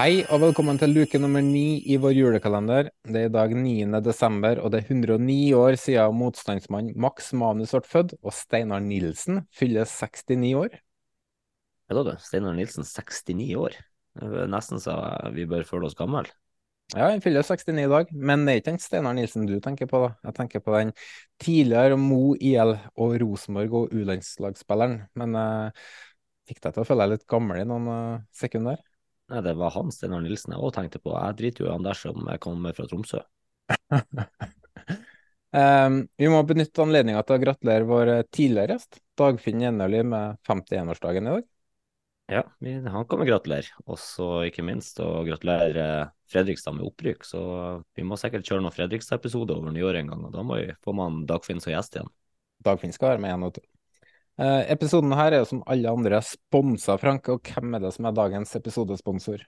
Hei og velkommen til luke nummer ni i vår julekalender. Det er i dag 9. desember, og det er 109 år siden motstandsmann Max Manus ble født, og Steinar Nilsen fyller 69 år. Ja du. Steinar Nilsen, 69 år. Nesten så vi bør føle oss gamle. Ja, han fyller 69 i dag, men det er ikke den Steinar Nilsen du tenker på, da. Jeg tenker på den tidligere Mo IL og Rosenborg og U-landslagsspilleren. Men jeg fikk deg til å føle deg litt gammel i noen sekunder sekunder. Nei, det var han Steinar Nilsen jeg òg tenkte på. Jeg driter jo i han der som kommer fra Tromsø. Um, vi må benytte anledninga til å gratulere vår tidligere gjest, Dagfinn Jennøli, med 51-årsdagen i dag. Ja, han kan vi gratulere. Og så ikke minst å gratulere eh, Fredrikstad med opprykk. Så vi må sikkert kjøre noen Fredrikstad-episode over nyåret en gang, og da må vi få man Dagfinn som gjest igjen. Dagfinn skal være med igjen. vet du. Eh, episoden her er jo som alle andre sponsa, Frank. Og hvem er det som er dagens episodesponsor?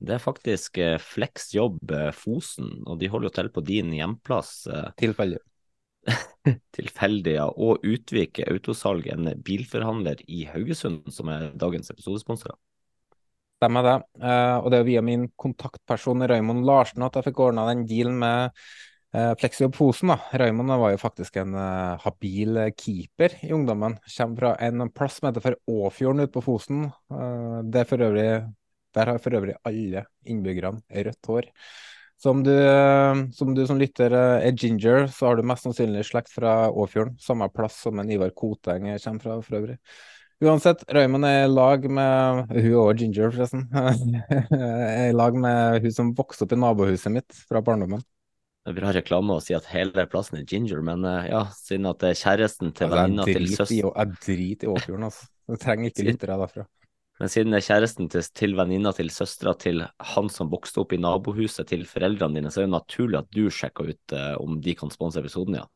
Det er faktisk eh, Flexjobb eh, Fosen, og de holder jo til på din hjemplass. Tilfeldig. tilfeldig, ja, og Utvik Autosalg, en bilforhandler i Haugesund, som er dagens episodesponsor. Stemmer det. Og det er via min kontaktperson Raymond Larsen at jeg fikk ordna den dealen med eh, Fleksjobb Fosen. da. Raymond var jo faktisk en uh, habil keeper i ungdommen. Kommer fra en plass som heter for Åfjorden ute på Fosen. Uh, øvrig, der har for øvrig alle innbyggerne rødt hår. Så om du, uh, som du som lytter er ginger, så har du mest sannsynlig slekt fra Åfjorden. Samme plass som en Ivar Koteng kommer fra for øvrig. Uansett, Raymond er i lag med Hun og ginger, forresten. er i lag med hun som vokste opp i nabohuset mitt fra barndommen. Det er bra reklame å si at hele plassen er ginger, men eh, ja, siden at det er kjæresten til venninna til søsteren jeg driter i Åfjorden, altså. Jeg trenger ikke lyttere derfra. Men siden det er kjæresten til, til venninna til søstera til han som vokste opp i nabohuset til foreldrene dine, så er det naturlig at du sjekker ut eh, om de kan sponse episoden, ja.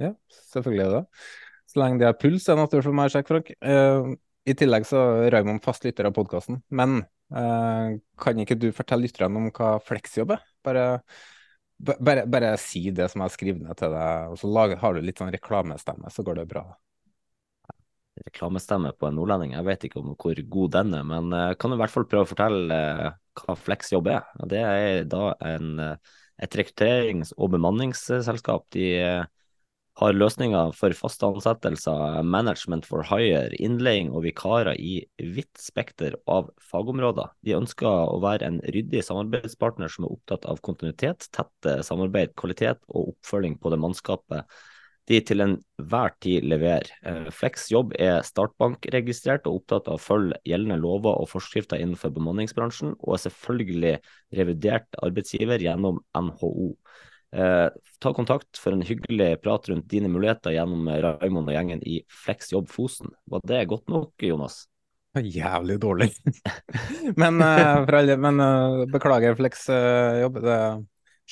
Ja, selvfølgelig er det det. Så lenge de har puls, er det naturlig for meg å sjekke, Frank. Eh, I tillegg så er Raymond fast lytter av podkasten. Men eh, kan ikke du fortelle lytterne om hva fleksjobb er? Bare, ba- bare, bare si det som jeg har skrevet ned til deg, og så lager, har du litt sånn reklamestemme, så går det bra. Reklamestemme på en nordlending, jeg vet ikke om hvor god den er, men jeg kan i hvert fall prøve å fortelle eh, hva Flexjobb er. Det er da en, eh, et rekrutterings- og bemanningsselskap. De eh, har løsninger for faste ansettelser, management for hire, innleiing og vikarer i vidt spekter av fagområder. De ønsker å være en ryddig samarbeidspartner som er opptatt av kontinuitet, tett samarbeid, kvalitet og oppfølging på det mannskapet de til enhver tid leverer. Flexjobb Flex jobb er startbankregistrert og opptatt av å følge gjeldende lover og forskrifter innenfor bemanningsbransjen, og er selvfølgelig revidert arbeidsgiver gjennom NHO. Eh, ta kontakt for en hyggelig prat rundt dine muligheter gjennom Raymond og gjengen i Fleksjobb Fosen. Var det godt nok, Jonas? Jævlig dårlig. men, eh, alle, men eh, beklager Flex-jobb. det er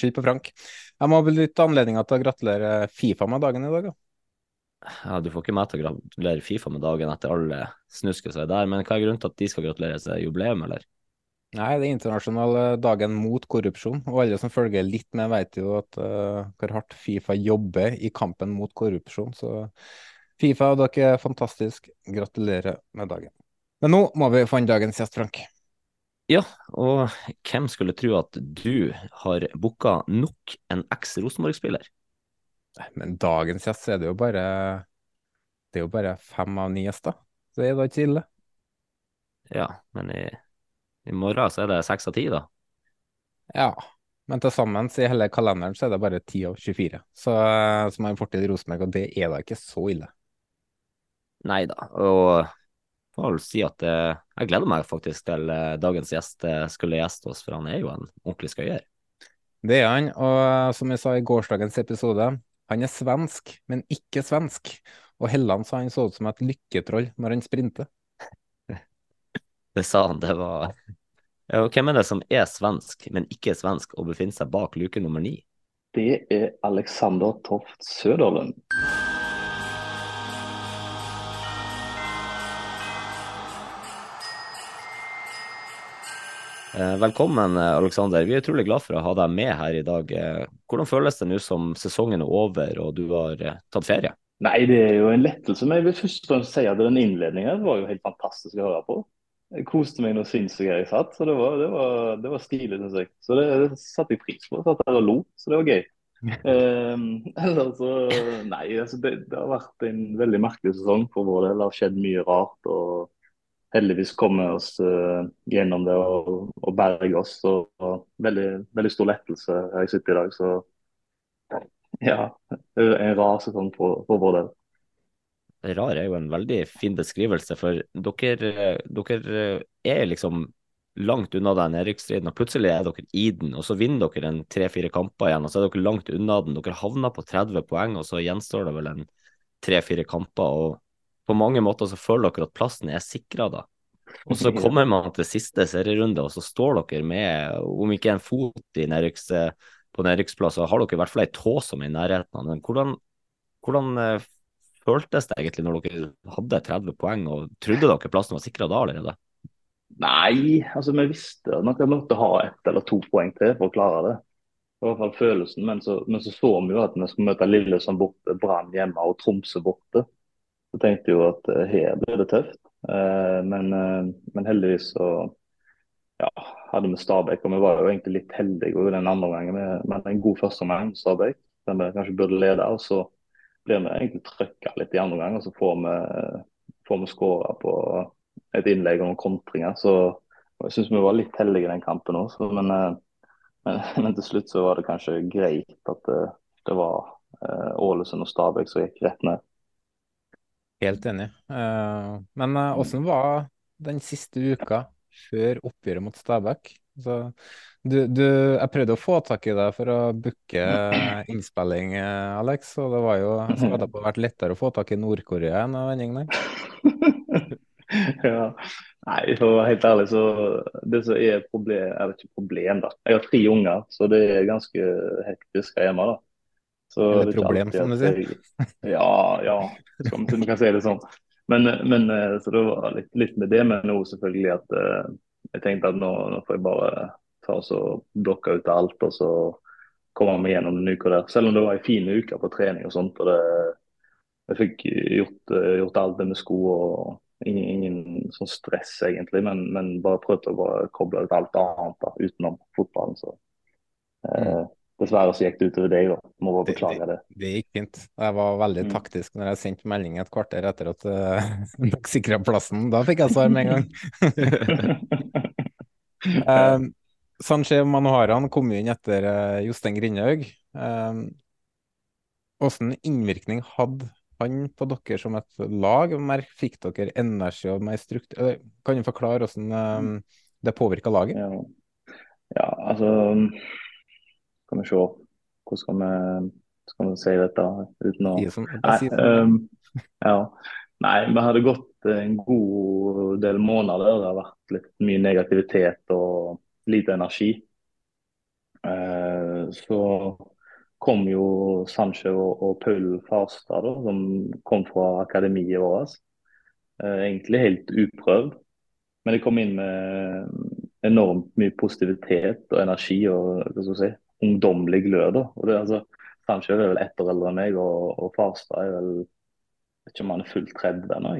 Skyld på Frank. Jeg må benytte anledninga til å gratulere Fifa med dagen i dag. da. Ja, Du får ikke meg til å gratulere Fifa med dagen etter alle snusket som er der, men hva er grunnen til at de skal gratulere seg jubileum, eller? Nei, det er internasjonale dagen mot korrupsjon, og alle som følger litt med, vet jo at uh, hvor hardt Fifa jobber i kampen mot korrupsjon. Så Fifa, dere er fantastisk. Gratulerer med dagen. Men nå må vi få inn dagens gjest, Frank. Ja, og hvem skulle tro at du har booka nok en eks-Rosenborg-spiller? Men dagens gjest er det jo bare Det er jo bare fem av ni gjester. Så det er da ikke ille. Ja, men i, i morgen så er det seks av ti, da. Ja. Men til sammen i hele kalenderen så er det bare 10 av 24 så, som har en fortid i Rosenborg, og det er da ikke så ille. Nei da. Og får vel si at eh, jeg gleder meg faktisk til eh, dagens gjest eh, skulle gjeste oss, for han er jo en ordentlig skøyer. Det er han, og som jeg sa i gårsdagens episode, han er svensk, men ikke svensk. Og Helland sa han så ut som et lykketroll når han sprinter. det sa han, det var ja, Hvem er det som er svensk, men ikke svensk, og befinner seg bak luke nummer ni? Det er Alexander Toft Søderlund. Eh, velkommen, eh, Alexander. Vi er utrolig glad for å ha deg med her i dag. Eh, hvordan føles det nå som sesongen er over og du har tatt ferie? Nei, Det er jo en lettelse. Men jeg vil først og fremst si at den innledningen var jo helt fantastisk å høre på. Jeg koste meg noe sinnssykt jeg satt, så det var, det var, det var stilig, syns jeg. Så det, det satte jeg pris på. Jeg satt der og lo, så det var gøy. um, eller så Nei, altså det, det, har vært en veldig merkelig sesong for vår del. Det har skjedd mye rart. og heldigvis komme oss uh, gjennom det og, og berge oss. Og, og veldig, veldig, stor lettelse her jeg sitter i dag. Så ja, en rar sesong for, for vår del. Rar er jo en veldig fin beskrivelse, for dere, dere er liksom langt unna den nedrykksstriden, og plutselig er dere i den, og så vinner dere en tre-fire kamper igjen, og så er dere langt unna den. Dere havner på 30 poeng, og så gjenstår det vel en tre-fire kamper. og på mange måter så føler dere at plassen er sikra da. Og så kommer man til siste serierunde, og så står dere med, om ikke en fot i nedrykks, på nedrykksplass, så har dere i hvert fall ei tå som er i nærheten. av den. hvordan, hvordan uh, føltes det egentlig når dere hadde 30 poeng, og trodde dere plassen var sikra da allerede? Nei, altså vi visste at vi måtte ha ett eller to poeng til for å klare det. I hvert fall følelsen, men så, men så, så vi jo at vi skulle møte Lillesand borte, Brann hjemme og Tromsø borte. Så tenkte vi jo at uh, her blir det tøft. Uh, men, uh, men, heldigvis så ja, hadde vi Stabæk, og vi var jo egentlig litt heldige den andre gangen med en god første omgang med Stabæk. Den vi kanskje burde lede. og Så blir vi egentlig trøkka litt i andre omgang, og så får vi, får vi skåra på et innlegg og noen kontringer. Så jeg syns vi var litt heldige i den kampen òg. Men, men, men, til slutt så var det kanskje greit at det, det var Ålesund og Stabæk som gikk rett ned. Helt enig. Men åssen var den siste uka før oppgjøret mot Stabæk? Så, du, du, jeg prøvde å få tak i deg for å booke innspilling, eh, Alex. Og det var jo så hadde det vært lettere å få tak i Nord-Korea enn denne der. ja. Nei, for å være helt ærlig, så det som er problem, er ikke problem, da. Jeg har tre unger, så det er ganske hektisk her hjemme. da. Så det er et problem, som du sier. Ja, ja, som vi kan si det sånn. Men, men, eh, så det var litt, litt med det, men òg selvfølgelig at uh, jeg tenkte at nå, nå, får jeg bare ta og blokke ut alt, og så komme meg gjennom den uka der. Selv om det var en fin uke på trening og sånt. og det, Jeg fikk gjort, eh, gjort alt det med sko og ingen, ingen sånn stress egentlig, men, men, bare prøvde å bare koble ut alt annet da, utenom fotballen. så uh, Dessverre så gikk det utover deg, da. Må bare beklage det. Det, det gikk fint. Jeg var veldig mm. taktisk når jeg sendte melding et kvarter etter at uh, dere sikra plassen. Da fikk jeg svar med en gang. um, Sanchez Manoharan kom inn etter uh, Jostein Grindhaug. Um, Hvordan innvirkning hadde han på dere som et lag? Fikk dere energi og mer struktur? Kan du forklare hvordan um, det påvirka laget? Ja. ja, altså skal vi se hvordan skal vi, skal vi si dette uten å Nei, um, ja. Nei, vi hadde gått en god del måneder. Det har vært litt mye negativitet og lite energi. Uh, så kom jo Sanche og, og Paul Farstad, da, som kom fra akademiet vårt. Uh, egentlig helt uprøvd. Men de kom inn med enormt mye positivitet og energi og hva skal si, ungdommelig glød. da. Og det, altså, Sanchez er vel ett år eldre enn meg, og, og Farstad er vel vet ikke om han er fullt 30 ennå.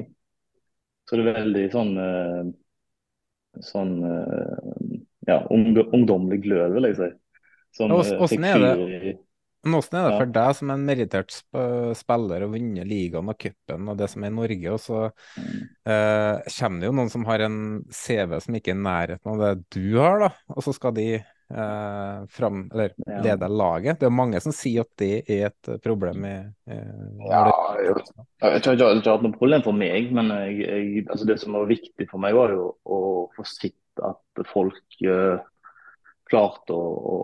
Så det er veldig sånn uh, sånn uh, ja, ungdommelig glød, vil jeg si. Som, Hvordan er det? Men Hvordan er det for deg som en merittert sp spiller og vunnet ligaen og cupen og det som er i Norge, og så eh, kommer det jo noen som har en CV som ikke er i nærheten av det du har, da, og så skal de eh, fram, eller Ja. lede laget. Det er mange som sier at det er et problem i eh, Ja, jeg, jeg, tror ikke- jeg har vært noe problem for meg, men jeg, jeg, altså det som var viktig for meg, var jo å få sett at folk eh, klarte å, å,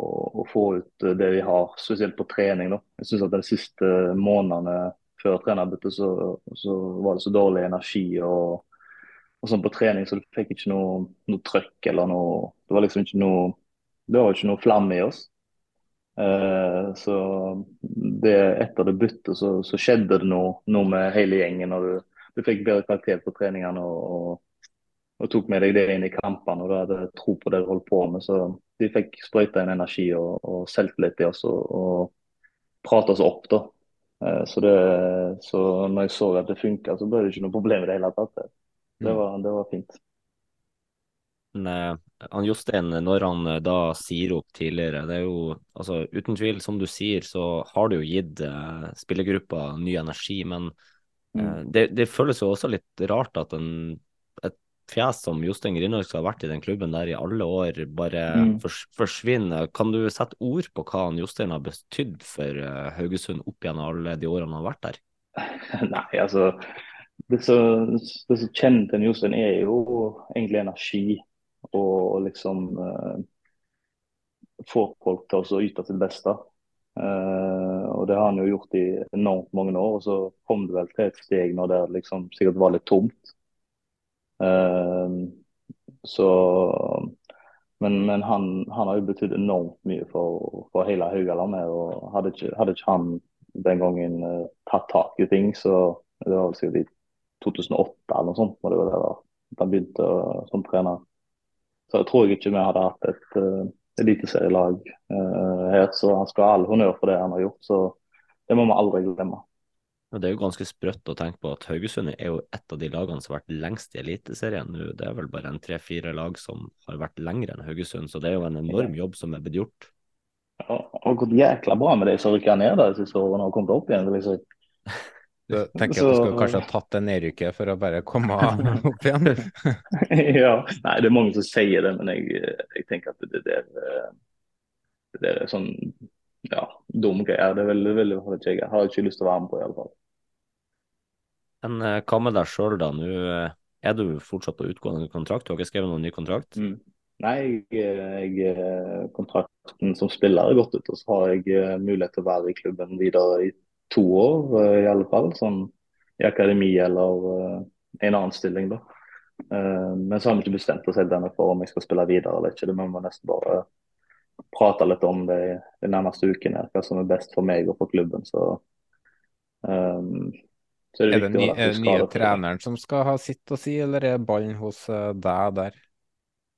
å få ut det de har, spesielt på trening. Da. Jeg synes at De siste månedene før trenerbyttet så, så var det så dårlig energi og, og sånn på trening, så du fikk ikke noe, noe trøkk eller noe Det var liksom ikke noe det var jo ikke noe flamme i oss. Eh, så det, etter det byttet så, så skjedde det noe, noe med hele gjengen. og Du, du fikk bedre karakter på treningene og, og, og tok med deg det inn i kampene. og Du hadde tro på det du holdt på med. så De fikk sprøyta inn energi og, og selvtillit i oss og, og prata oss opp. da. Eh, så, det, så når jeg så at det funka, så ble det ikke noe problem i det hele tatt. Det var, det var fint. Men, eh, han Jostein, når han eh, da sier opp tidligere, det er jo altså uten tvil, som du sier, så har det jo gitt eh, spillergruppa ny energi. Men eh, det, det føles jo også litt rart at en, et fjes som Jostein Grindhaug skal ha vært i den klubben der i alle år, bare Mm. fors, forsvinner. Kan du sette ord på hva han Jostein har betydd for eh, Haugesund opp gjennom alle de årene han har vært der? Nei, altså Det som det som kjennetegner Jostein, er jo egentlig energi. Og liksom eh, få folk til å yte sitt beste. Eh, og det har han jo gjort i enormt mange år. Og så kom det vel til et steg når det liksom sikkert var litt tomt. Eh, så Men, men han, han har jo betydd enormt mye for, for hele Haugaland. og Hadde ikke, hadde ikke han den gangen uh, tatt tak i ting, så det var vel sikkert i 2008 eller noe sånt. Være, at han begynte å- som trener. Så jeg tror ikke vi hadde hatt et uh, eliteserielag uh, her. Så han skal ha all honnør for det han har gjort. Så det må vi aldri glemme. Ja, Det er jo ganske sprøtt å tenke på at Haugesund er jo et av de lagene som har vært lengst i Eliteserien nå. Det er vel bare en tre-fire lag som har vært lengre enn Haugesund, så det er jo en enorm jobb som er blitt gjort. Ja, det har gått jækla bra med de som rykka ned de siste årene og kommet opp igjen. vil jeg si. Du tenker at du skulle kanskje ha tatt det nedrykket for å bare komme opp igjen? ja, nei, det er mange som sier det, men jeg, jeg tenker at det der, eh, det der er sånn ja, dum greier. Det er veldig, veldig, har ikke jeg jeg har ikke lyst til å være med på, i alle fall. Men eh, hva med deg sjøl, da? Nå eh, er du fortsatt på utgående kontrakt, du har ikke skrevet noen ny kontrakt? Mm. Nei, jeg, jeg, kontrakten som spiller er gått ut, og så har jeg mulighet til å være i klubben videre i to år, eh, i alle fall. Sånn i akademi eller uh, en annen stilling, da. Eh, Men så har vi ikke bestemt oss helt ennå for om jeg skal spille videre eller ikke. Det må vi nesten bare prate litt om det de nærmeste ukene, hva som er best for meg og for klubben. Så, um, så Er det å ny, er det nye treneren som skal ha sitt å si, eller er ballen hos deg der?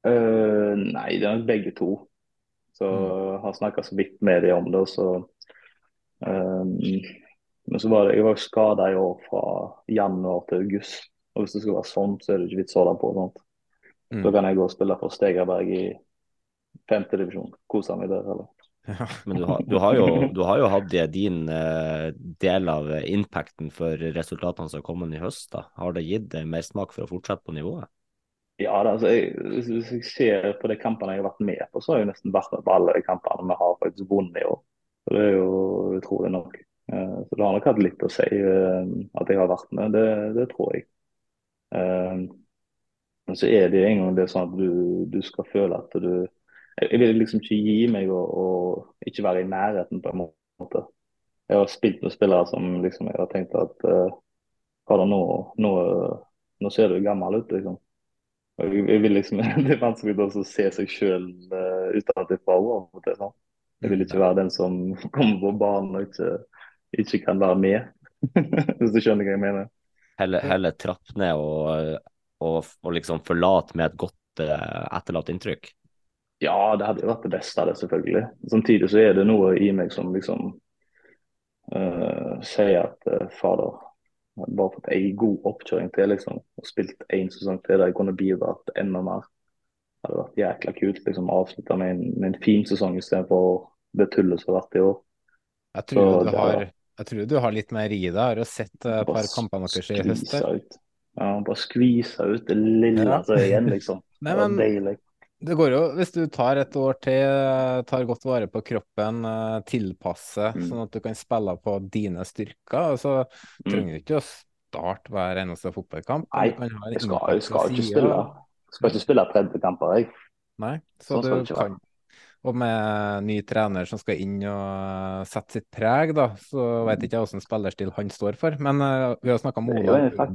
Uh, nei, det er begge to. Så mm. har snakka så vidt med dem om det. og Så, men så var det, jeg var skada i år fra januar til august. Og hvis det skal være sånn, så er det ikke vits å holde på. Sant? Mm. Da kan jeg gå og spille for Stegerberg i femtedivisjon. Kose meg der. eller? Ja. Men du har, du har, jo, du har jo hatt din eh, del av impacten for resultatene som har kommet i høst. da. Har det gitt deg mersmak for å fortsette på nivået? Ja, det, altså, jeg, hvis jeg ser på de kampene jeg har vært med på, så har jeg nesten vært med på alle de kampene vi har faktisk vunnet i år. Så Det er jo utrolig nok. Eh, Så det har nok hatt litt å si eh, at jeg har vært med, det, det tror jeg. Eh, Men så er det en gang det er sånn at du, du skal føle at du Jeg vil liksom ikke gi meg og, og ikke være i nærheten, på en måte. Jeg har spilt med spillere som liksom jeg har tenkt at nå, nå, nå ser du gammel ut, liksom. Jeg, jeg vil liksom, Det er vanskelig å se seg sjøl uh, utenfra. Jeg vil ikke være den som kommer på banen og ikke, ikke kan være med, hvis du skjønner hva jeg mener. Heller, heller trappe ned og, og, og liksom forlate med et godt eh, etterlatt inntrykk? Ja, det hadde jo vært det beste av det, selvfølgelig. Samtidig så er det noe i meg som liksom uh, sier at uh, fader, bare fått en god oppkjøring til, liksom, og spilt én sesong til der jeg kunne bidratt enda mer. Hadde vært jækla kult liksom avslutte med en, med en fin sesong istedenfor det tullet som har vært i år. Jeg tror, Så du har, har, jeg tror du har litt mer i deg. Har du sett et par kampene deres i høst. ut. Ja, bare skvise ut det lille Ja. som er igjen, liksom. Nei, Det var deilig. Det går jo, hvis du tar et år til, tar godt vare på kroppen, eh, tilpasser Mm. sånn at du kan spille på dine styrker, så Mm. trenger du ikke å starte hver eneste fotballkamp. Nei, Jeg skal, jeg skal ikke spille skal ikke spille 30 kamper, jeg. Nei, så Sånn du kan Og med ny trener som skal inn og sette sitt preg, da, så vet ikke jeg hvilken spillerstil han står for. Men uh, vi har snakka om Ola Ubi fra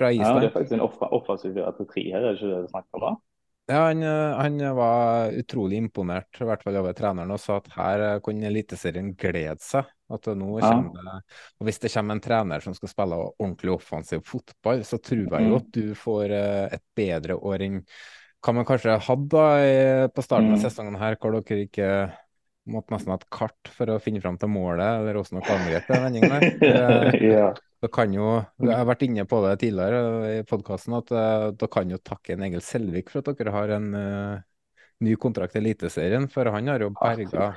fra ja, det er faktisk en off offensiv 4-3 her, er det ikke det vi snakker om? Ja, han, eh, han var utrolig imponert, i hvert fall over treneren, og sa at her eh, kunne Eliteserien glede seg. At nå Ja. kommer det, og Hvis det kommer en trener som skal spille ordentlig offensiv fotball, så tror jeg jo Mm. at du får eh, et bedre år enn hva man kanskje hadde på starten av Mm. sesongen her, hvor dere ikke måtte nesten ha et kart for å finne fram til målet, eller hvordan dere angrep den vendingen der. Ja. Det kan jo, Jeg har vært inne på det tidligere i podkasten, at uh, dere kan jo takke en Egil Selvik for at dere har en uh, ny kontrakt i Eliteserien, for han har jo berga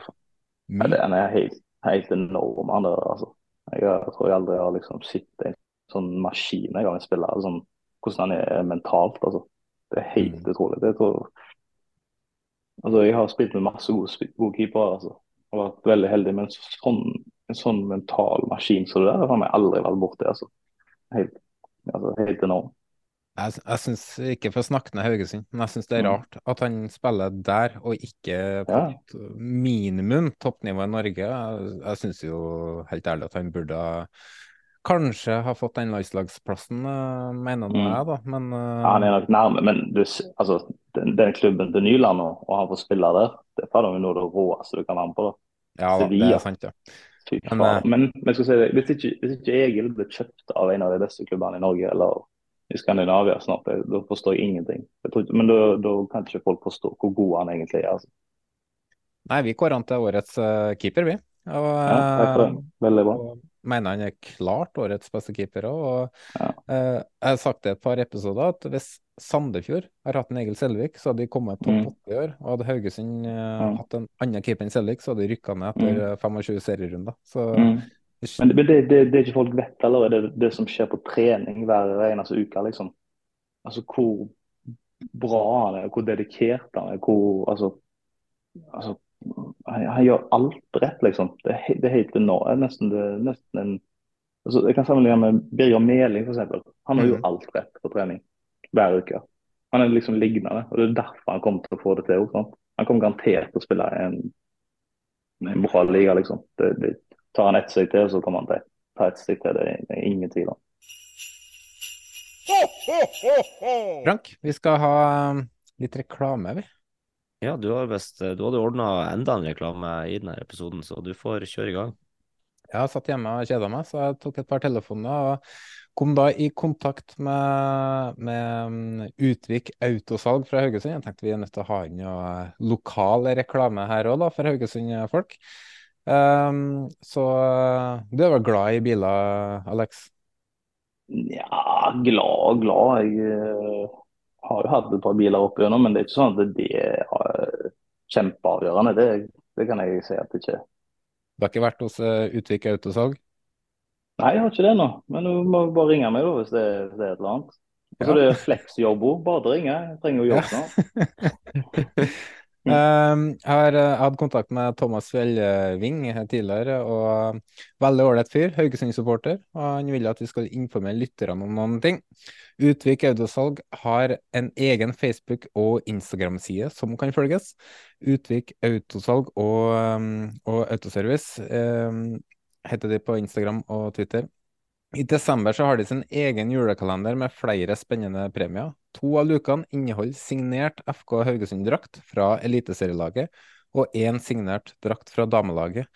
Ja, den er helt, helt enorm, han der, altså. Jeg, jeg tror jeg aldri har liksom sett en sånn maskin en gang spille. Sånn, hvordan han er mentalt, altså. Det er helt Mm. utrolig. Det tror Altså, jeg har spilt med masse gode, gode keepere, altså. Har vært veldig heldig, men sånn, en sånn mental maskin som det der, har aldri vært borti, altså. Helt, altså, helt enorm. Jeg, jeg syns ikke for å snakke ned Haugesund, men jeg syns det er Mm. rart at han spiller der og ikke på Ja. et minimum toppnivå i Norge. Jeg, jeg syns jo helt ærlig at han burde ha kanskje har fått den landslagsplassen, eh, mener Mm. jeg, da. Men eh, Ja, han er nok nærme, men du, altså, den, den klubben til Nyland og, og han får spille der, det er noe av det råeste du kan være med på. da. ja, da, det er sant, ja. Men, eh, Men, men skal si det, hvis, ikke, hvis ikke Egil ble kjøpt av en av de beste klubbene i Norge eller i Skandinavia snart, da forstår jeg ingenting. Jeg tror, men da kan ikke folk forstå hvor god han egentlig er. altså. Nei, vi kårer han til årets uh, keeper, vi. Og, Ja, det. Veldig bra. og mener han er klart årets beste keeper òg. Og Ja. eh, jeg har sagt det et par episoder at hvis Sandefjord har hatt en Egil Selvik, så hadde de kommet topp Mm. åtte i år. Og hadde Haugesund eh, Ja. hatt en annen keeper enn Selvik, så hadde de rykka ned etter mm. 25 serierunder. Så Mm. Men, det, det, det, det er ikke folk vet heller, det, det som skjer på trening hver eneste uke. liksom. Altså hvor bra han er, hvor dedikert han er. hvor, altså, altså han, han gjør alt rett, liksom. Det det er helt enormt. Er Nesten, det, nesten en altså, Jeg kan sammenligne med Birger Meling, f.eks. Han har jo alt rett på trening hver uke. Han er liksom lignende, og det er derfor han kommer til å få det til. også, sant? Han kommer garantert til å spille i en, en bra liga, liksom. Det, det, tar han ett steg til, så kommer han til ta et steg til. Det er, ingen tvil om. Frank, vi skal ha eh, litt reklame, vi. Ja, du har visst Du hadde ordna enda en reklame i denne episoden, så du får kjøre i gang. Jeg har satt hjemme og kjeda meg, så jeg tok et par telefoner og kom da i kontakt med, med mm, Utvik Autosalg fra Haugesund. Jeg tenkte vi er nødt til å ha inn noe lokal reklame her òg, for Haugesund-folk. Um, så uh, du er vel glad i biler, Alex? Ja, glad, og glad. Jeg eh, har jo hatt et par biler opp gjennom, men det er ikke sånn at det er eh, kjempeavgjørende. Det, det kan jeg si at det ikke er. Du har ikke vært hos uh, Utvik Autosalg? Nei, jeg har ikke det nå. Men du må bare ringe meg da, hvis det, hvis det er et eller annet. Ja. det er flexjobb òg. Bare ringe. Jeg trenger jo jobb snart. Um, jeg har uh, hatt kontakt med Thomas Fjellving tidligere, og veldig ålreit fyr, Haugesund-supporter. Og han vil at vi skal informere lytterne om noen ting. Utvik Autosalg har en egen Facebook- og Instagram-side som kan følges. Utvik Autosalg og, um, og Autoservice um, heter de på Instagram og Twitter. I desember så har de sin egen julekalender med flere spennende premier. To av lukene inneholder signert FK Haugesund-drakt fra eliteserielaget, og én signert drakt fra damelaget.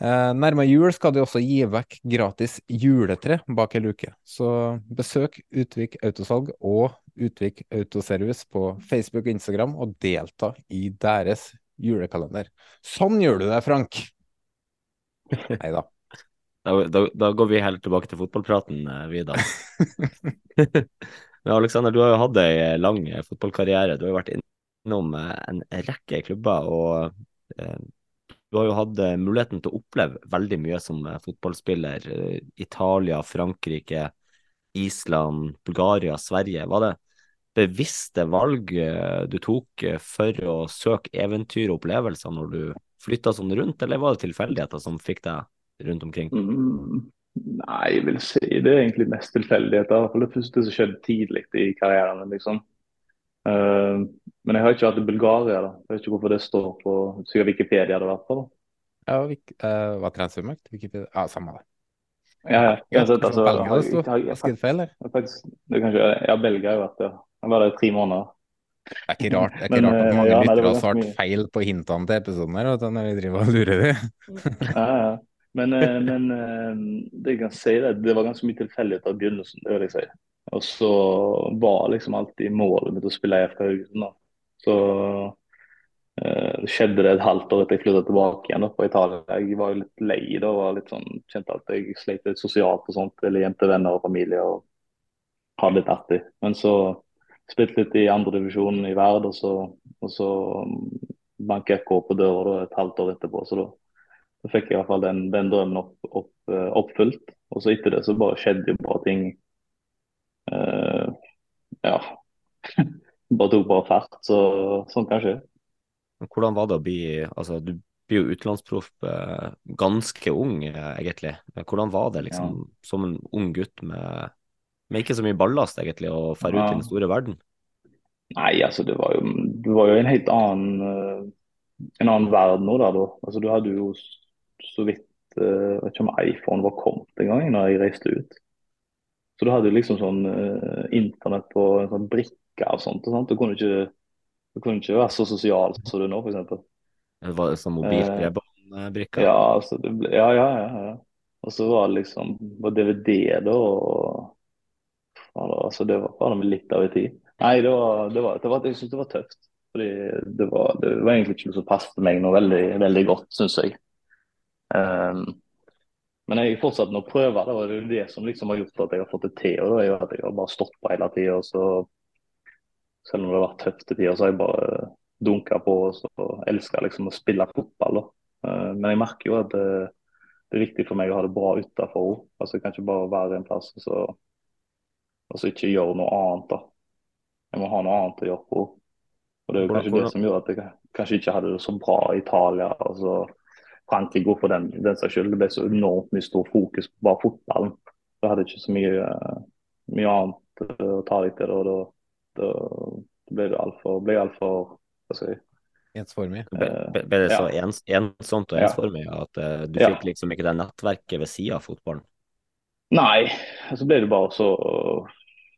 Eh, nærmere jul skal de også gi vekk gratis juletre bak ei luke. Så besøk Utvik Autosalg og Utvik Autoservice på Facebook og Instagram, og delta i deres julekalender. Sånn gjør du det, Frank! Nei da. Da, da, da går vi heller tilbake til fotballpraten, eh, vi. Men Aleksander, du har jo hatt ei lang fotballkarriere. Du har jo vært innom eh, en rekke klubber. og eh, Du har jo hatt muligheten til å oppleve veldig mye som fotballspiller. Italia, Frankrike, Island, Bulgaria, Sverige. Var det bevisste valg du tok for å søke eventyr og opplevelser når du flytta sånn rundt, eller var det tilfeldigheter som fikk deg rundt omkring? Mm, nei, jeg vil si det er egentlig mest tilfeldigheter. For det første som skjedde tidlig i karrieren. liksom. Uh, men jeg har ikke vært i Bulgaria. da. Jeg vet ikke hvorfor det står på sikkert Wikipedia. det hvert fall. Ja, uh, var transfermakt? Wikipedia? Ja, samme det. Ja, ja. Uansett, altså, Belgia det sto? Skrevet feil, eller? Faktisk, det kanskje, ja, Belgia har jo vært det. Jeg var der i tre måneder. Det er ikke rart, det er ikke men, rart at mange ja, lyttere har svart feil på hintene til episoden her, når vi driver og lurer dem. ja, ja. Men, men det jeg kan si, det, det var ganske mye tilfeldigheter i begynnelsen. det vil jeg si. Og så var liksom alltid målet mitt å spille i FK Haugesund. Så uh, skjedde det et halvt år etter jeg flyttet tilbake igjen da, på Italia. Jeg var jo litt lei da, og litt sånn, kjente at jeg slet litt sosialt og sånt. Eller hjem venner og familie og hadde litt artig. Men så spilte litt i andredivisjonen i Verd, og så, og så banket FK på døra da, et halvt år etterpå. Så da, da fikk jeg i hvert fall den, den drømmen opp, opp, eh, oppfylt. Og så etter det så bare skjedde jo bare ting. Uh, ja. bare tok bare fart. Så sånn kan skje. Hvordan var det å bli altså Du blir jo utenlandsproff eh, ganske ung, egentlig, egentlig. Hvordan var det liksom ja. som en ung gutt med, med, ikke så mye ballast, egentlig, å dra ja. ut i den store verden? Nei, altså det var jo, det var jo en helt annen en annen verden nå der, da. Altså, du hadde jo så vidt uh, vet ikke om iPhone var kommet en gang da jeg reiste ut. Så du hadde liksom sånn uh, internett på en sånn brikke og sånt. Og sånt. Du, kunne ikke, du kunne ikke være så sosial som du er nå, f.eks. Det var sånn mobilbredbåndbrikke? eh. Ja, altså, ble, ja, ja, ja, ja. Og så var det liksom var DVD da, og altså, Det var bare litt av en tid. Nei, det var, det var, det var jeg syns det var tøft. Fordi det var, det var egentlig ikke noe som passet meg noe veldig, veldig godt, syns jeg. Um, men jeg fortsatte å prøve. Det var det som liksom har gjort at jeg har fått det til. og det er jo at Jeg har bare stått på hele tida. Så selv om det har vært tøft i tider, så har jeg bare dunka på og elska liksom å spille fotball. Da. Eh, men jeg merker jo at det, det, er viktig for meg å ha det bra utafor òg. Altså, jeg kan ikke bare være en plass og så, og så ikke gjøre noe annet. da. Jeg må ha noe annet å gjøre på. Og Det er jo kanskje det som gjør at jeg kanskje ikke hadde det så bra i Italia. altså Frankrike for den, den saks skyld. Det ble så enormt mye stor fokus på bare fotballen. Du hadde ikke så mye, mye annet å ta deg til. Og da da ble det altfor alt Hva skal jeg Ensformig? Ble, ble det så ja. ens, ensomt og ensformig at uh, du fikk liksom ikke det nettverket ved sida av fotballen? Nei, så ble det bare så,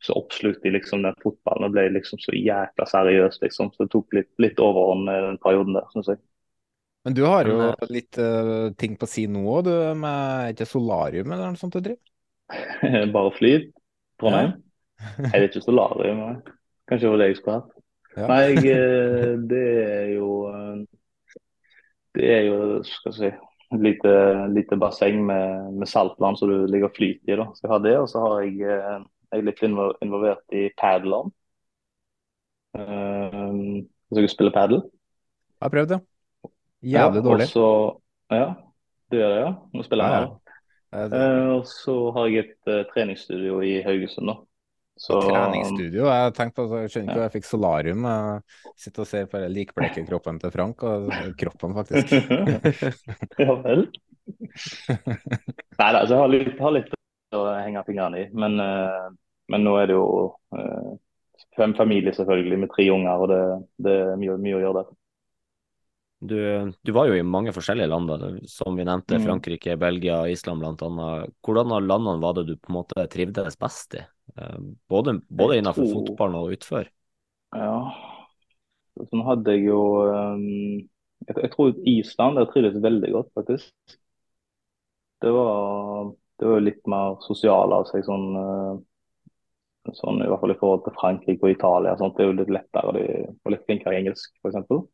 så oppslukt i liksom den fotballen. og ble liksom så jækla seriøst, liksom. Så det tok litt, litt overhånd den perioden der, syns jeg. Men du har jo Men, eh, litt uh, ting på si nå òg, med ikke solarium eller noe sånt du driver? bare flyt? Trondheim? Ja. Nei, det er ikke solarium. Nei. Kanskje det var det jeg skulle hatt. Ja. Nei, eh, det er jo eh, Det er jo, skal jeg si, lite, lite basseng med, med saltvann som du ligger og flyter i. da. Så jeg har det, og så har jeg, eh, jeg er litt involvert i padleren. Så jeg spiller padel. Jeg har prøvd det. Jævlig ja, dårlig. Også, ja, du gjør det, ja? Nå spiller jeg ja. Uh, og så har jeg et uh, treningsstudio i Haugesund. da. Så, treningsstudio. Jeg tenkte altså, jeg skjønner ikke ja. jeg fikk solarium. Jeg sitter og ser på likbleke kroppen til Frank, og kroppen, faktisk. ja vel. Nei da, jeg har litt, har litt, å henge fingrene i. Men, uh, men, nå er det jo fem familier selvfølgelig, med tre unger, og det, det er mye, mye, å gjøre der. Du, du, var jo i mange forskjellige land, da, som vi nevnte. Mm. Frankrike, Belgia, Island bl.a. Hvordan av landene var det du på en måte trivdes best i? Eh, både, både innenfor tror, fotballen og utfør. Ja, sånn hadde jeg jo um, jeg, jeg, tror Island der trivdes veldig godt, faktisk. Det var, det var litt mer sosial av seg, sånn, uh, sånn, i hvert fall i forhold til Frankrike og Italia. Sånt. Det er jo litt lettere, de var litt flinkere i engelsk, f.eks.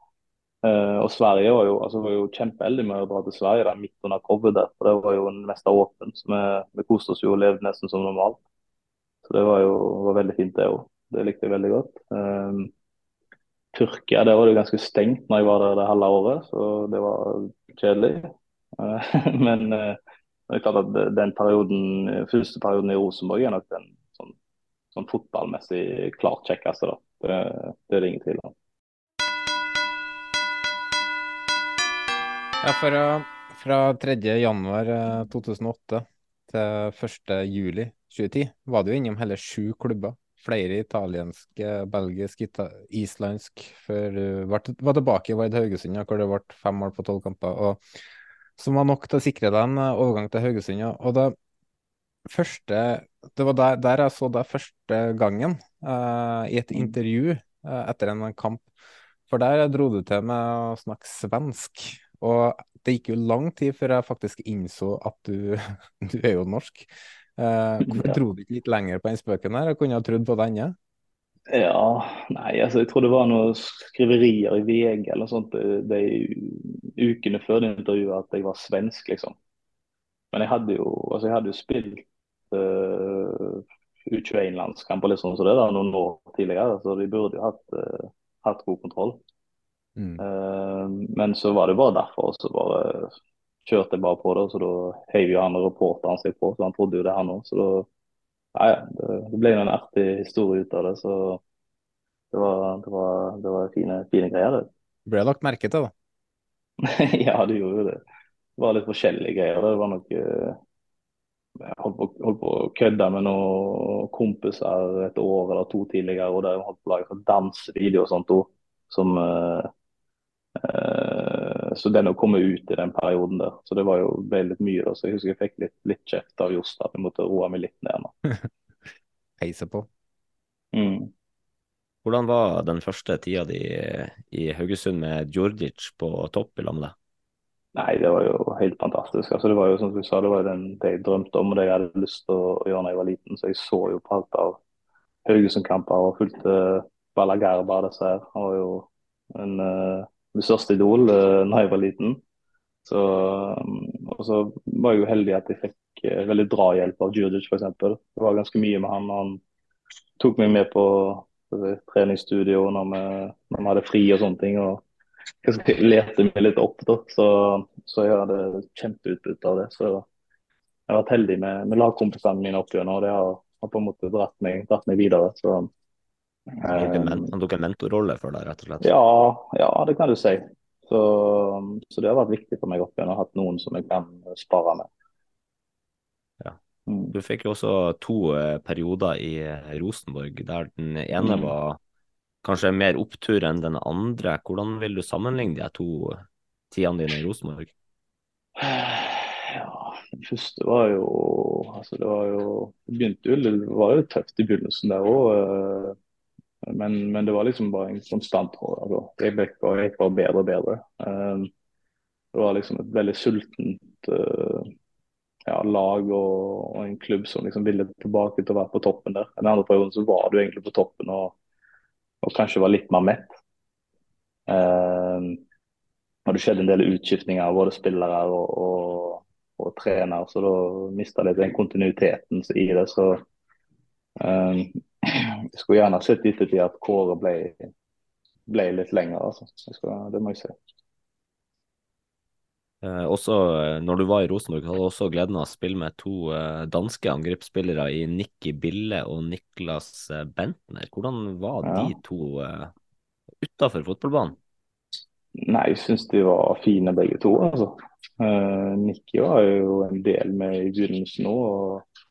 Uh, og Sverige var jo, altså, var jo kjempeheldig med å dra til Sverige der, midt under covid. Der, for Det var jo mest åpent. så vi, vi koste oss jo og levde nesten som normalt. Så det var jo var veldig fint, det òg. Det likte jeg veldig godt. Um, Tyrkia det var det ganske stengt når jeg var der det halve året, så det var kjedelig. Men det er klart at den perioden, første perioden i Rosenborg er nok den sånn, sånn fotballmessig klart kjekkeste. da. Det, det er det ingen tvil om. Ja, for, fra 3. januar 2008 til 1. juli 2010 var du innom hele sju klubber flere italiensk, belgisk, islandsk, før du var, tilbake i Vard Haugesund, hvor det ble fem mål på tolv kamper. og Som var nok til å sikre deg en eh, overgang til Haugesund. og det første, Det var der, der jeg så deg første gangen, uh, i et intervju uh, etter en kamp. For der dro du til med å snakke svensk. Og det gikk jo lang tid før jeg faktisk innså at du, du er jo norsk. Eh, hvorfor dro du ikke litt lenger på den spøken her? Jeg kunne ha trodd på denne. Ja, nei, altså jeg tror det var noen skriverier i VG eller sånt de, de ukene før det intervjuet at jeg var svensk, liksom. Men jeg hadde jo, altså jeg hadde jo spilt uh, U21-landskamper liksom, så det da, noen år tidligere, så de burde jo hatt, uh, hatt god kontroll. Mm. Uh, men så var det bare derfor. Så bare kjørte jeg bare på det, så da heiv jo han reporteren seg på, så han trodde jo det, han òg. Så da ja, ja, det, det ble jo en artig historie ut av det. Så det var, det var, det var fine, fine, greier, det. Ble lagt merke til, da? ja, det gjorde jo det. Det var litt forskjellige greier. Det var nok eh, Jeg holdt på, holdt på å kødde med noen kompiser et år eller to tidligere, og der holdt på å lage dansevideo og sånt òg, som uh, så den å komme ut i den perioden der. Så det var jo ble litt mye. da, så Jeg husker jeg fikk litt, litt kjeft av Jost at jeg måtte roe meg litt ned. nå. Heise på. Mm. Hvordan var den første tida di i Haugesund med Djordjic på topp i lag med deg? Nei, det var jo helt fantastisk. Altså, det var jo som du sa, det var den, det jeg drømte om og det jeg hadde lyst til å gjøre da jeg var liten. Så jeg så jo på alt av Haugesund-kamper og fulgte Balagarba disse her. Han var jo en uh, mitt største idol da jeg var liten. Så, um, og så var jeg jo heldig at jeg fikk uh, veldig drahjelp av Djurdic f.eks. Det var ganske mye med han. Han tok meg med på treningsstudio når vi, når vi hadde fri og sånne ting. og lærte meg litt opp, da. Så, så jeg hadde kjempeutbytte av det. Så jeg har vært heldig med, med lagkompisene mine opp gjennom, og det har, har, på en måte dratt meg, dratt meg videre. Så en mentorrolle for deg, rett og slett? Ja, ja det kan du si. Så, så, det har vært viktig for meg opp igjen å ha noen som jeg kan spare med. Ja. Mm. Du fikk jo også to eh, perioder i eh, Rosenborg, der den ene mm. var kanskje mer opptur enn den andre. Hvordan vil du sammenligne de to tidene dine i Rosenborg? Ja, den første var jo altså det var Det jo, det var jo tøft i begynnelsen der òg. Men, men, det var liksom bare en konstant altså, Jeg ble bare, bare bedre og bedre. Um, det var liksom et veldig sultent uh, ja, lag og, og, en klubb som liksom ville tilbake til å være på toppen der. Den andre perioden så var du egentlig på toppen og, og kanskje var litt mer mett. Um, og det skjedde en del utskiftninger av både spillere og, og, og trener, så da mista litt den kontinuiteten i det. så um, jeg skulle gjerne sett i ettertid at Kåre ble, ble litt lenger, altså. Skal, det må jeg si. Eh, også eh, når du var i Rosenborg, hadde du også gleden av å spille med to eh, danske angrepsspillere i Nikki Bille og Niklas eh, Bentner. Hvordan var ja. de to eh, utafor fotballbanen? Nei, jeg syns de var fine begge to, altså. Eh, Nikki var jo en del med i begynnelsen òg. Og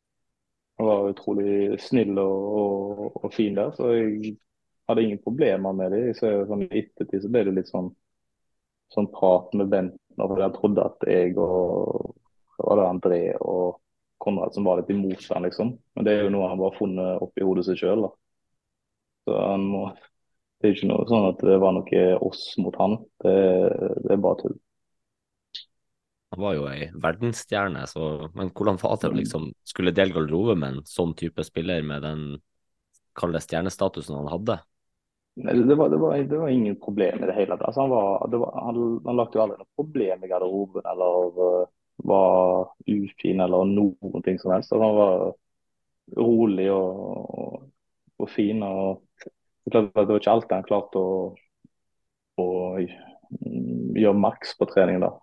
han var utrolig snill og, og, og, fin der, så jeg hadde ingen problemer med det. Så sånn, I ettertid så ble det litt sånn, sånn prat med Benten. For jeg trodde at jeg og var det André og Konrad som var litt imot han, liksom. Men det er jo noe han bare har funnet opp i hodet sitt sjøl. Så han må, det er ikke noe sånn at det var noe oss mot han. Det, det er bare tull. Han var jo ei verdensstjerne, så Men hvordan var det å liksom skulle dele garderobe med en sånn type spiller med den kalde stjernestatusen han hadde? Det var, det, var, det var, ingen problem i det hele tatt. Altså han, var, han, han lagde jo aldri noe problem i garderoben eller uh, var ufin eller noen ting som helst. Han var rolig og, og fin. og Det var ikke alltid han klarte å, å gjøre maks på trening. da.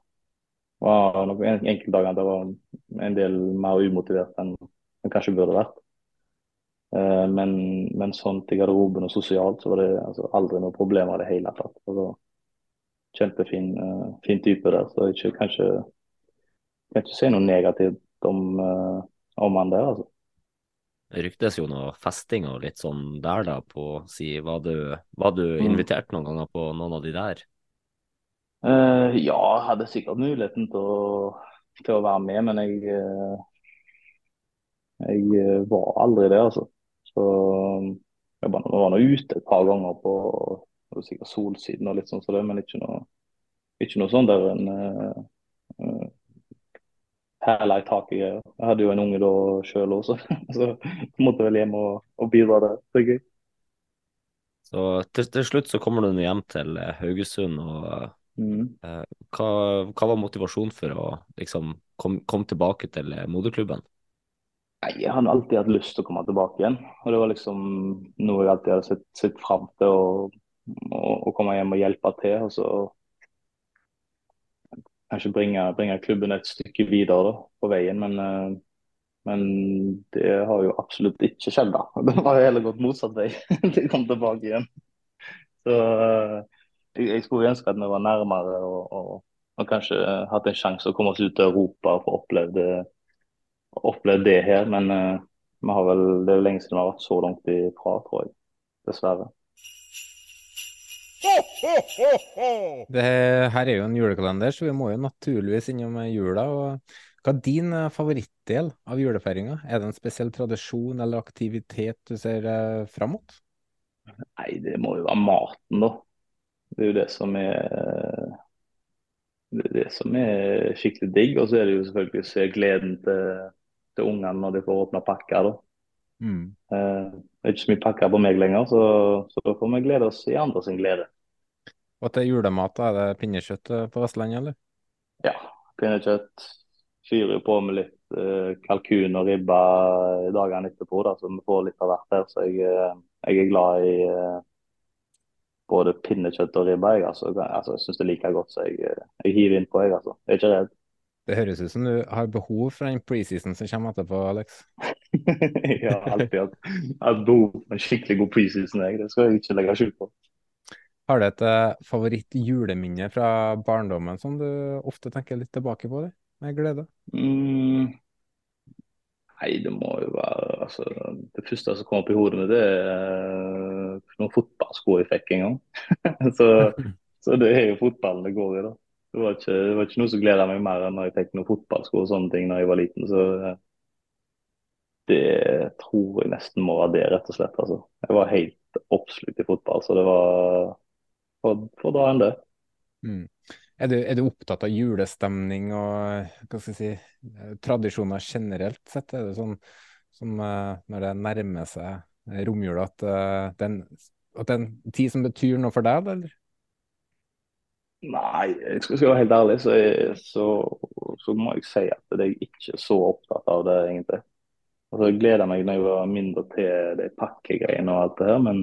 Var nok en- enkelte dager jeg var en del mer umotivert enn jeg kanskje burde vært. Eh, men, men sånn til garderoben og sosialt så var det altså, aldri noe problem i det hele tatt. Altså, kjempefin eh, fin type der, så jeg ikke, kan ikke si noe negativt om, eh, om han der, altså. Det ryktes jo noe festing og litt sånn der, da, på si Var du, var du invitert noen ganger på noen av de der? Eh, ja, jeg hadde sikkert muligheten til å, til å være med, men jeg, eh, jeg eh, var aldri det, altså. Så jeg var, jeg var nå ute et par ganger på sikkert Solsiden og litt sånn som det, men ikke noe, ikke noe sånn der en uh, uh, hæla i taket-greier. Jeg hadde jo en unge da sjøl også, så jeg måtte vel hjem og, og bidra der. Er gøy. Så til, til slutt så kommer du hjem til Haugesund, og Mm. eh, hva, hva var motivasjonen for å liksom komme kom tilbake til eh, moderklubben? Nei, Jeg hadde alltid hatt lyst til å komme tilbake igjen. og Det var liksom noe jeg alltid hadde sett, sett fram til. Å, å, å komme hjem og hjelpe til. og så Kanskje bringe, bringe klubben et stykke videre da, på veien. Men, eh, men det har jo absolutt ikke skjedd. da. Det har heller gått motsatt vei til å komme tilbake igjen. Så jeg, jeg skulle ønske at vi var nærmere og, og, og kanskje hatt en sjanse å komme oss ut til Europa og få oppleve det opplevd det her, men uh, vi har vel, det er jo lenge siden vi har vært så langt ifra, tror jeg. Dessverre. Det her er jo en julekalender, så vi må jo naturligvis innom jula. og Hva er din eh, favorittdel av julefeiringa? Er det en spesiell tradisjon eller aktivitet du ser eh, fram mot? Nei, det må jo være maten, da. Det er jo det som er det, er det som er skikkelig digg. Og så er det jo selvfølgelig å se gleden til, til ungene når de får åpne pakker. da. Mm. Eh, det er ikke så mye pakker på meg lenger, så, så da får vi glede oss i andre sin glede. Og til julemat, er det pinnekjøtt eh, på Vestlandet, eller? Ja, pinnekjøtt. Fyrer på med litt eh, kalkun og ribba dagene etterpå, da, så vi får litt av hvert her. Så jeg, eh, jeg er glad i eh, både pinnekjøtt og ribba. Jeg, altså, altså, jeg syns det er like godt, så jeg, eh, jeg hiver innpå. Jeg, altså. jeg er ikke redd. Det høres ut som du har behov for den preseason som kommer etterpå, Alex. jeg har alltid hatt, hatt behov for en skikkelig god preseason. Jeg. Det skal jeg ikke legge skjul på. Har du et eh, favoritt juleminne fra barndommen som du ofte tenker litt tilbake på det, med glede? Mm. Nei, det må jo være altså, Det første som kommer opp i hodet mitt, det er noen fotballsko jeg fikk en gang. så, så det er jo fotballen det går i, da. Det var ikke, det var ikke noe som gleda meg mer enn når jeg fikk noen fotballsko og sånne ting da jeg var liten. Så eh, det tror jeg nesten må være det, rett og slett. Altså. Jeg var helt oppslukt i fotball, så det var for, for da enn det. Mm. Er, du, er du opptatt av julestemning og hva skal jeg si, eh, tradisjoner generelt sett? Er det sånn som eh, når det nærmer seg eh, romjula, at, uh, den, at det er en tid som betyr noe for deg, eller? Nei, jeg skal, være helt ærlig, så, jeg, så, så må jeg si at jeg ikke er så opptatt av det, egentlig. Altså, jeg gleder meg når jeg var mindre til de pakkegreiene og alt det her, men,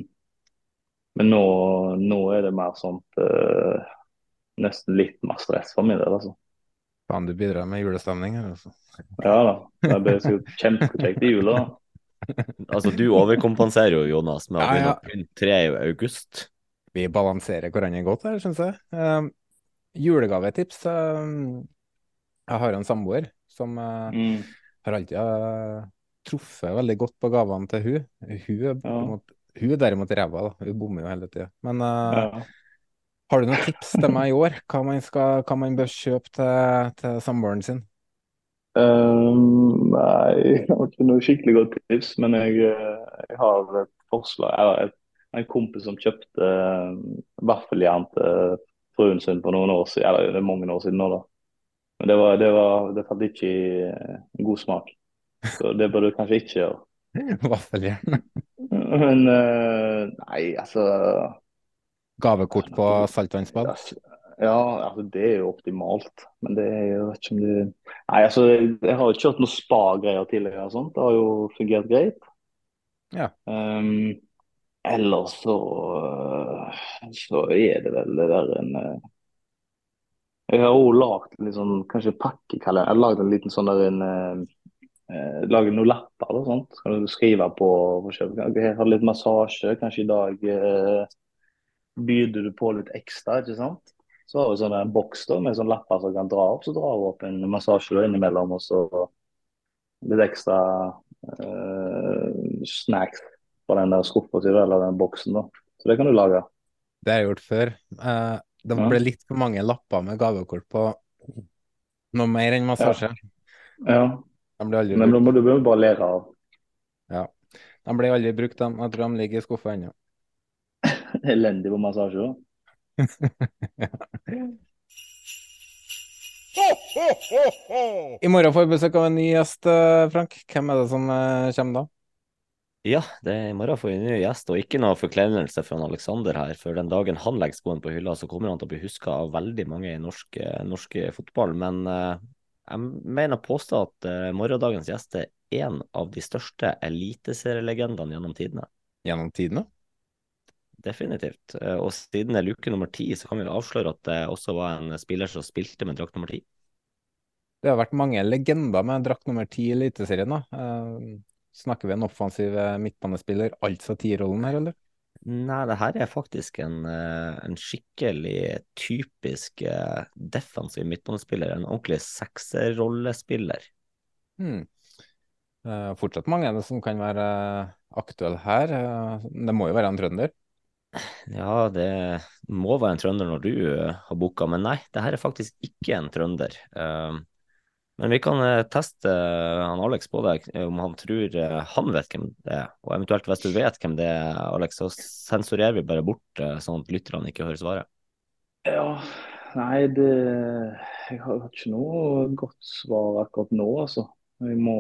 men nå, nå er det mer sånt uh, Nesten litt mer stress for min del, altså. Faen, du bidrar med julestemning her, altså. Ja da. Det blir sikkert kjempekjekt i jula. da. Altså, du overkompenserer jo, Jonas, med å Ja, begynne ja. å pynte treet i august. Vi balanserer hverandre godt her, syns jeg. Uh, julegavetips. uh, jeg har en samboer som uh, Mm. har alltid uh, truffet veldig godt på gavene til hun. Hun er, Ja. mot, hun er derimot ræva, da. Hun bommer jo hele tida. Men uh, Ja. har du noen tips til meg i år? Hva man, skal, hva man bør kjøpe til, til samboeren sin? Um, nei, jeg har ikke noe skikkelig godt tips, men jeg, eh, jeg har et forslag. Jeg har et, en kompis som kjøpte eh, vaffeljern til fruen sin for noen år siden. Eller det er mange år siden nå, da. Men det, var, det, var, det falt ikke i eh, god smak. Så det bør du kanskje ikke gjøre. Vaffeljern? Men uh, nei, altså Gavekort på saltvannsbad? Ja, altså det er jo optimalt. Men det er jo ikke om du Nei, altså jeg, har jo kjørt noen spa-greier tidligere og sånt. Det har jo fungert greit. Ja. Um, ellers så, så er det vel det der en, eh, Jeg har òg lagd en sånn, kanskje pakkekalender. Jeg har lagd en liten sånn der en eh, Laget noen lapper og sånt. Så kan du skrive på forskjellig. Jeg har litt massasje. Kanskje i dag eh, byr du på litt ekstra, ikke sant. Så har vi sånn en boks da, med sånn lapper som kan dra opp. Så drar hun opp en massasje da, innimellom, og så litt ekstra uh, snacks på den der skuffa si eller den boksen. da. Så det kan du lage. Det har jeg gjort før. Uh, det Ja. ble litt for mange lapper med gavekort på noe mer enn massasje. Ja, aldri men nå må du bare lære av. Ja. De ble aldri brukt, de. Jeg tror de ligger i skuffa ennå. Elendig på massasje. da. I morgen får vi besøk av en ny gjest, eh, Frank. Hvem er det som eh, kommer da? Ja, det er i morgen får vi en ny gjest, og ikke noe forkleinelse fra Alexander her. For den dagen han legger skoen på hylla, så kommer han til å bli huska av veldig mange i norsk, eh, norsk fotball. Men uh, jeg mener å påstå at uh, morgendagens gjest er en av de største eliteserielegendene gjennom tidene. Gjennom tidene? Definitivt. Eh, Og siden det er luke nummer ti, så kan vi avsløre at det også var en spiller som spilte med drakt nummer ti. Det har vært mange legender med drakt nummer ti i Eliteserien. da. Eh, snakker vi en offensiv eh, midtbanespiller, altså tierrollen her, eller? Nei, det her er faktisk en, en skikkelig typisk defensiv midtbanespiller. En ordentlig sekserrollespiller. Hmm. Eh, fortsatt mange er det som kan være aktuelle her. Det må jo være en trønder. Ja, det må være en trønder når du eh, har booka, men nei, det her er faktisk ikke en trønder. Eh, men vi kan eh, teste eh, han Alex på deg om han tror han vet hvem det er. Og eventuelt hvis du vet hvem det er, Alex, så sensurerer vi bare bort, sånn at lytterne ikke hører svaret. Ja, nei, det Jeg har ikke noe godt svar akkurat nå, altså. Jeg må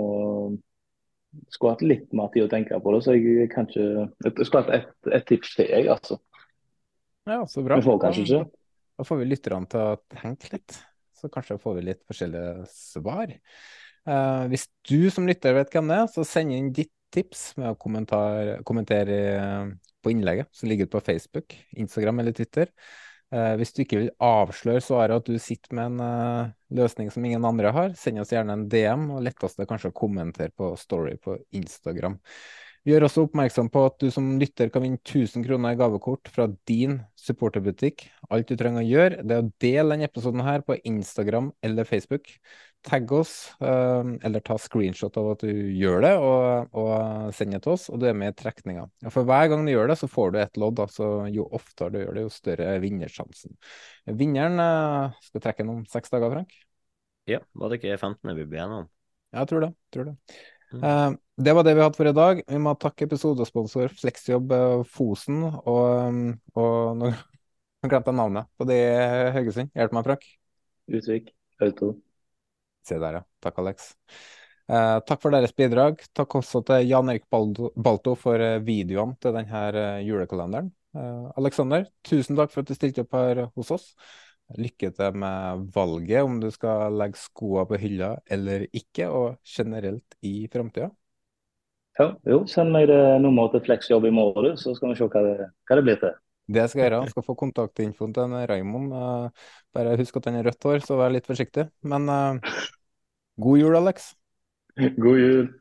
Skulle hatt litt mer tid å tenke på det, så jeg kan ikke Jeg skulle hatt et, et tips til, jeg, altså. Ja, så bra. Vi får kanskje ikke. Da får vi lytterne til å tenke litt, så kanskje får vi litt forskjellige svar. Eh, hvis du som lytter vet hvem det er, så send inn ditt tips med å kommentere eh, på innlegget som ligger på Facebook, Instagram eller Twitter. Eh, hvis du ikke vil avsløre svaret at du sitter med en eh, løsning som ingen andre har, send oss gjerne en DM, og lettest er kanskje å kommentere på Story på Instagram. Vi gjør også oppmerksom på at du som lytter kan vinne 1000 kroner i gavekort fra din supporterbutikk. Alt du trenger å gjøre, det er å dele denne episoden her på Instagram eller Facebook. Tagg oss, eh, eller ta screenshot av at du gjør det, og, og send det til oss, og du er med i trekninga. For hver gang du gjør det, så får du et lodd. altså jo oftere du gjør det, jo større er vinnersjansen. Vinneren eh, skal trekke den om seks dager, Frank? Ja, var det ikke 15. vi ble enige om? Ja, jeg tror det. Tror det. Mm. Eh, det var det vi hadde for i dag. Vi må takke episodesponsor Fleksjobb Fosen og, og nå nå glemte jeg navnet på de i Haugesund. Hjelp meg, Frank. Utvik. Auto. Se der, ja. Takk, Alex. Eh, takk for deres bidrag. Takk også til Jan Erik Balto for eh, videoene til denne eh, julekalenderen. Eh, Alexander, tusen takk for at du stilte opp her hos oss. Lykke til med valget, om du skal legge skoene på hylla eller ikke, og generelt i framtida. Ja, jo, send meg det nummeret til Fleksjobb i morgen, så skal vi se hva det, hva det blir til. Det skal jeg gjøre. Han skal få kontaktinfoen til Raymond. Eh, bare husk at han har rødt hår, så vær litt forsiktig. Men eh, god jul, Alex. God jul.